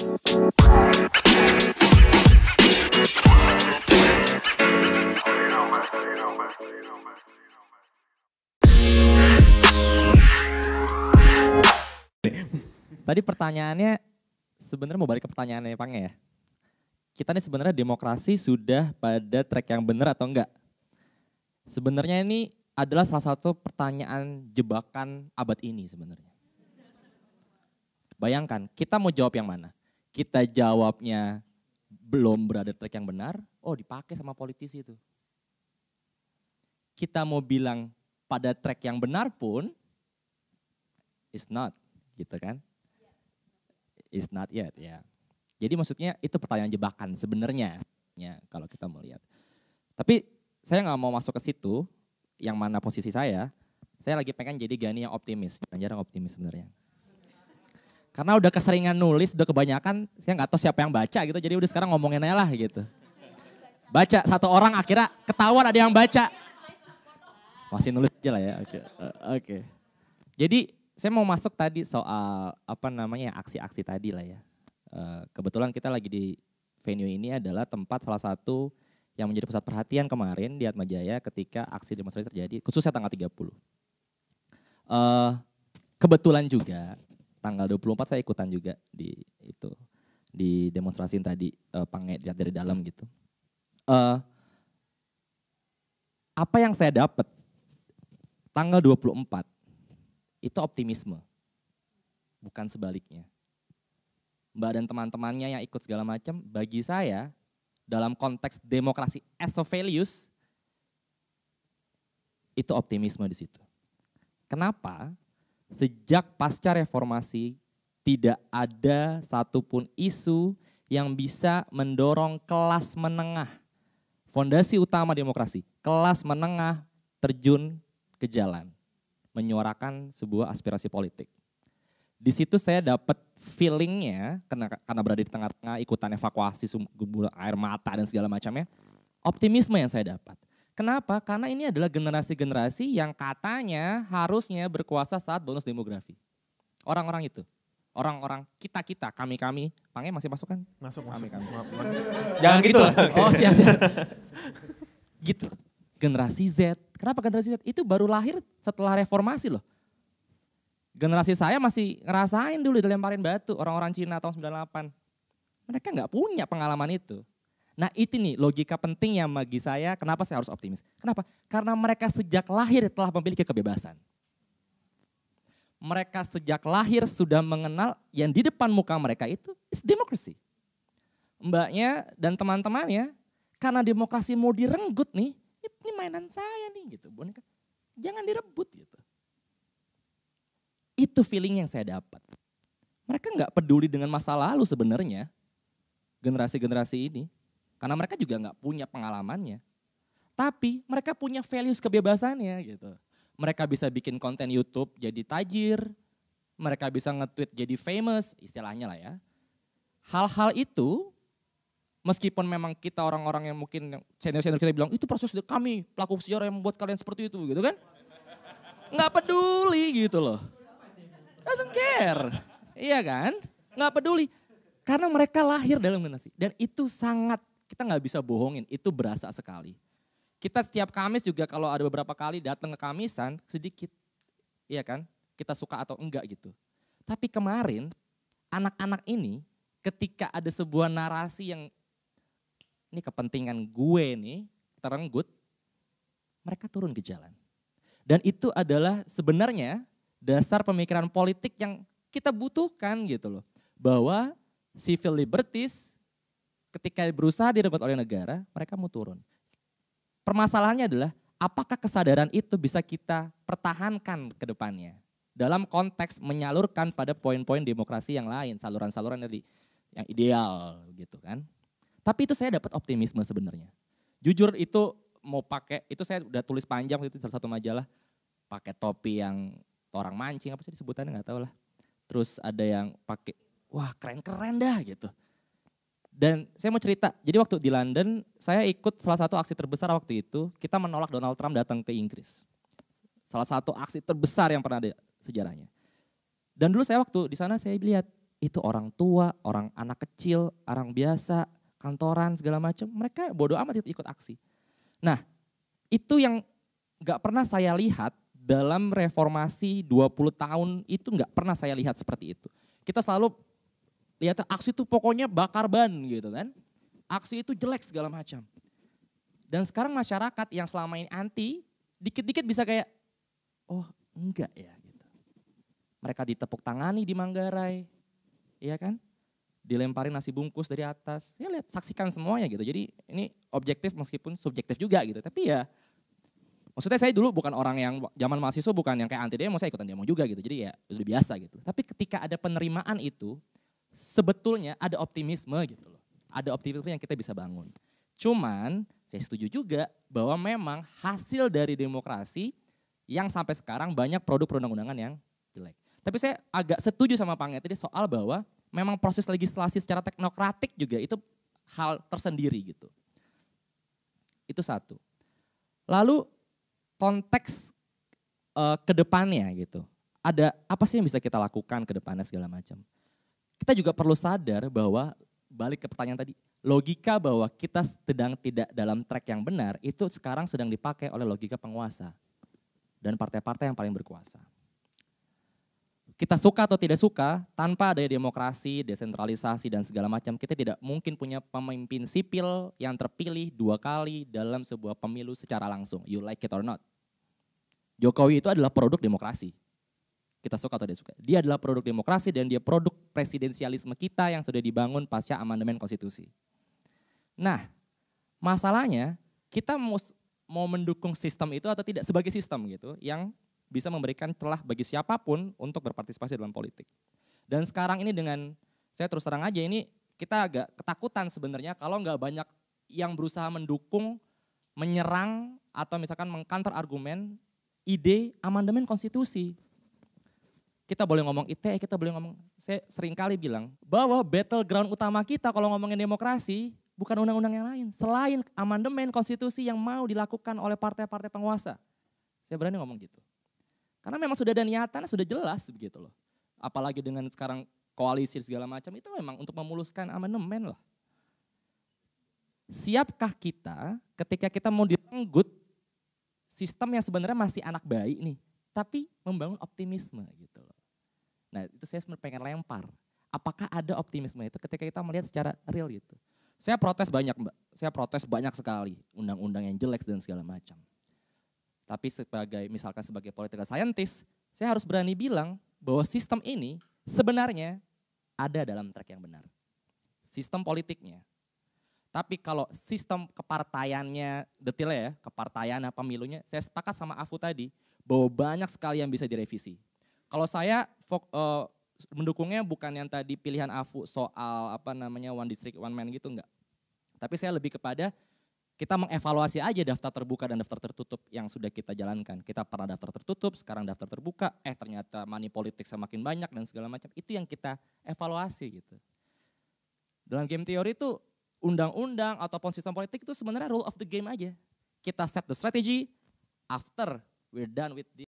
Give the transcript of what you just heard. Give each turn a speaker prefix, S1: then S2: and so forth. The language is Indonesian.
S1: Tadi pertanyaannya sebenarnya mau balik ke pertanyaannya Pang ya. Kita nih sebenarnya demokrasi sudah pada track yang benar atau enggak? Sebenarnya ini adalah salah satu pertanyaan jebakan abad ini sebenarnya. Bayangkan, kita mau jawab yang mana? Kita jawabnya belum berada track yang benar, oh dipakai sama politisi itu. Kita mau bilang pada track yang benar pun, is not, gitu kan? Is not yet, ya. Jadi maksudnya itu pertanyaan jebakan sebenarnya, ya kalau kita mau lihat. Tapi saya nggak mau masuk ke situ, yang mana posisi saya, saya lagi pengen jadi Gani yang optimis, jarang optimis sebenarnya. Karena udah keseringan nulis, udah kebanyakan, saya nggak tahu siapa yang baca gitu, jadi udah sekarang ngomongin aja lah gitu. Baca satu orang akhirnya ketahuan ada yang baca. Masih nulis aja lah ya, oke. Okay. Uh, okay. Jadi saya mau masuk tadi soal apa namanya aksi-aksi tadi lah ya. Uh, kebetulan kita lagi di venue ini adalah tempat salah satu yang menjadi pusat perhatian kemarin di Atmajaya ketika aksi demonstrasi terjadi, khususnya tanggal 30. Uh, kebetulan juga tanggal 24 saya ikutan juga di itu di demonstrasi tadi uh, pange lihat dari dalam gitu. Uh, apa yang saya dapat tanggal 24 itu optimisme. Bukan sebaliknya. Mbak dan teman-temannya yang ikut segala macam, bagi saya dalam konteks demokrasi as a values itu optimisme di situ. Kenapa? Sejak pasca reformasi tidak ada satupun isu yang bisa mendorong kelas menengah. Fondasi utama demokrasi, kelas menengah terjun ke jalan, menyuarakan sebuah aspirasi politik. Di situ saya dapat feelingnya, karena, karena berada di tengah-tengah ikutan evakuasi air mata dan segala macamnya, optimisme yang saya dapat. Kenapa? Karena ini adalah generasi-generasi yang katanya harusnya berkuasa saat bonus demografi. Orang-orang itu. Orang-orang kita-kita, kami-kami. Pange masih masuk kan?
S2: Masuk, masuk.
S1: Kami, kami.
S2: Jangan gitu.
S1: oh siap, siap. gitu. Generasi Z. Kenapa generasi Z? Itu baru lahir setelah reformasi loh. Generasi saya masih ngerasain dulu dilemparin batu orang-orang Cina tahun 98. Mereka nggak punya pengalaman itu. Nah itu nih logika penting yang bagi saya kenapa saya harus optimis. Kenapa? Karena mereka sejak lahir telah memiliki kebebasan. Mereka sejak lahir sudah mengenal yang di depan muka mereka itu is demokrasi. Mbaknya dan teman-temannya karena demokrasi mau direnggut nih, ini mainan saya nih gitu. Boneka. Jangan direbut gitu. Itu feeling yang saya dapat. Mereka nggak peduli dengan masa lalu sebenarnya. Generasi-generasi ini. Karena mereka juga nggak punya pengalamannya. Tapi mereka punya values kebebasannya gitu. Mereka bisa bikin konten YouTube jadi tajir, mereka bisa nge-tweet jadi famous, istilahnya lah ya. Hal-hal itu meskipun memang kita orang-orang yang mungkin senior-senior kita bilang itu proses kami pelaku sejarah yang membuat kalian seperti itu gitu kan. Nggak peduli gitu loh. Doesn't care. Iya kan? Nggak peduli. Karena mereka lahir dalam generasi. Dan itu sangat kita nggak bisa bohongin, itu berasa sekali. Kita setiap Kamis juga kalau ada beberapa kali datang ke Kamisan, sedikit, iya kan, kita suka atau enggak gitu. Tapi kemarin, anak-anak ini ketika ada sebuah narasi yang ini kepentingan gue nih, terenggut, mereka turun ke jalan. Dan itu adalah sebenarnya dasar pemikiran politik yang kita butuhkan gitu loh. Bahwa civil liberties ketika berusaha direbut oleh negara, mereka mau turun. Permasalahannya adalah apakah kesadaran itu bisa kita pertahankan ke depannya dalam konteks menyalurkan pada poin-poin demokrasi yang lain, saluran-saluran dari yang ideal gitu kan. Tapi itu saya dapat optimisme sebenarnya. Jujur itu mau pakai itu saya udah tulis panjang itu salah satu majalah pakai topi yang orang mancing apa sih disebutannya nggak tahu lah. Terus ada yang pakai wah keren-keren dah gitu. Dan saya mau cerita, jadi waktu di London saya ikut salah satu aksi terbesar waktu itu, kita menolak Donald Trump datang ke Inggris. Salah satu aksi terbesar yang pernah ada sejarahnya. Dan dulu saya waktu di sana saya lihat Itu orang tua, orang anak kecil, orang biasa, kantoran segala macam, mereka bodoh amat itu ikut aksi. Nah, itu yang nggak pernah saya lihat dalam reformasi 20 tahun itu nggak pernah saya lihat seperti itu. Kita selalu lihat aksi itu pokoknya bakar ban gitu kan. Aksi itu jelek segala macam. Dan sekarang masyarakat yang selama ini anti, dikit-dikit bisa kayak, oh enggak ya gitu. Mereka ditepuk tangani di Manggarai, iya kan? Dilemparin nasi bungkus dari atas. Ya lihat, saksikan semuanya gitu. Jadi ini objektif meskipun subjektif juga gitu. Tapi ya Maksudnya saya dulu bukan orang yang zaman mahasiswa bukan yang kayak anti demo, saya ikutan demo juga gitu. Jadi ya udah biasa gitu. Tapi ketika ada penerimaan itu, sebetulnya ada optimisme gitu loh. Ada optimisme yang kita bisa bangun. Cuman saya setuju juga bahwa memang hasil dari demokrasi yang sampai sekarang banyak produk perundang-undangan yang jelek. Tapi saya agak setuju sama Pak tadi soal bahwa memang proses legislasi secara teknokratik juga itu hal tersendiri gitu. Itu satu. Lalu konteks uh, ke depannya gitu. Ada apa sih yang bisa kita lakukan ke depannya segala macam. Kita juga perlu sadar bahwa balik ke pertanyaan tadi, logika bahwa kita sedang tidak dalam track yang benar itu sekarang sedang dipakai oleh logika penguasa dan partai-partai yang paling berkuasa. Kita suka atau tidak suka, tanpa ada demokrasi, desentralisasi dan segala macam, kita tidak mungkin punya pemimpin sipil yang terpilih dua kali dalam sebuah pemilu secara langsung. You like it or not. Jokowi itu adalah produk demokrasi. Kita suka atau tidak suka. Dia adalah produk demokrasi dan dia produk presidensialisme kita yang sudah dibangun pasca amandemen konstitusi. Nah, masalahnya kita mau, mau mendukung sistem itu atau tidak sebagai sistem gitu yang bisa memberikan celah bagi siapa pun untuk berpartisipasi dalam politik. Dan sekarang ini dengan saya terus terang aja ini kita agak ketakutan sebenarnya kalau nggak banyak yang berusaha mendukung, menyerang atau misalkan mengkantar argumen ide amandemen konstitusi. Kita boleh ngomong ITE, kita boleh ngomong, saya sering kali bilang, bahwa battleground utama kita kalau ngomongin demokrasi, bukan undang-undang yang lain. Selain amandemen konstitusi yang mau dilakukan oleh partai-partai penguasa. Saya berani ngomong gitu. Karena memang sudah ada niatan, sudah jelas begitu loh. Apalagi dengan sekarang koalisi segala macam, itu memang untuk memuluskan amandemen loh. Siapkah kita ketika kita mau direnggut sistem yang sebenarnya masih anak bayi nih, tapi membangun optimisme gitu. Nah itu saya pengen lempar. Apakah ada optimisme itu ketika kita melihat secara real gitu. Saya protes banyak mbak, saya protes banyak sekali undang-undang yang jelek dan segala macam. Tapi sebagai misalkan sebagai political scientist, saya harus berani bilang bahwa sistem ini sebenarnya ada dalam track yang benar. Sistem politiknya, tapi kalau sistem kepartaiannya detailnya ya, kepartaian pemilunya, saya sepakat sama Afu tadi bahwa banyak sekali yang bisa direvisi. Kalau saya uh, mendukungnya bukan yang tadi pilihan Afu soal apa namanya one district one man gitu enggak. Tapi saya lebih kepada kita mengevaluasi aja daftar terbuka dan daftar tertutup yang sudah kita jalankan. Kita pernah daftar tertutup, sekarang daftar terbuka, eh ternyata money politik semakin banyak dan segala macam. Itu yang kita evaluasi gitu. Dalam game teori itu undang-undang ataupun sistem politik itu sebenarnya rule of the game aja. Kita set the strategy after we're done with this.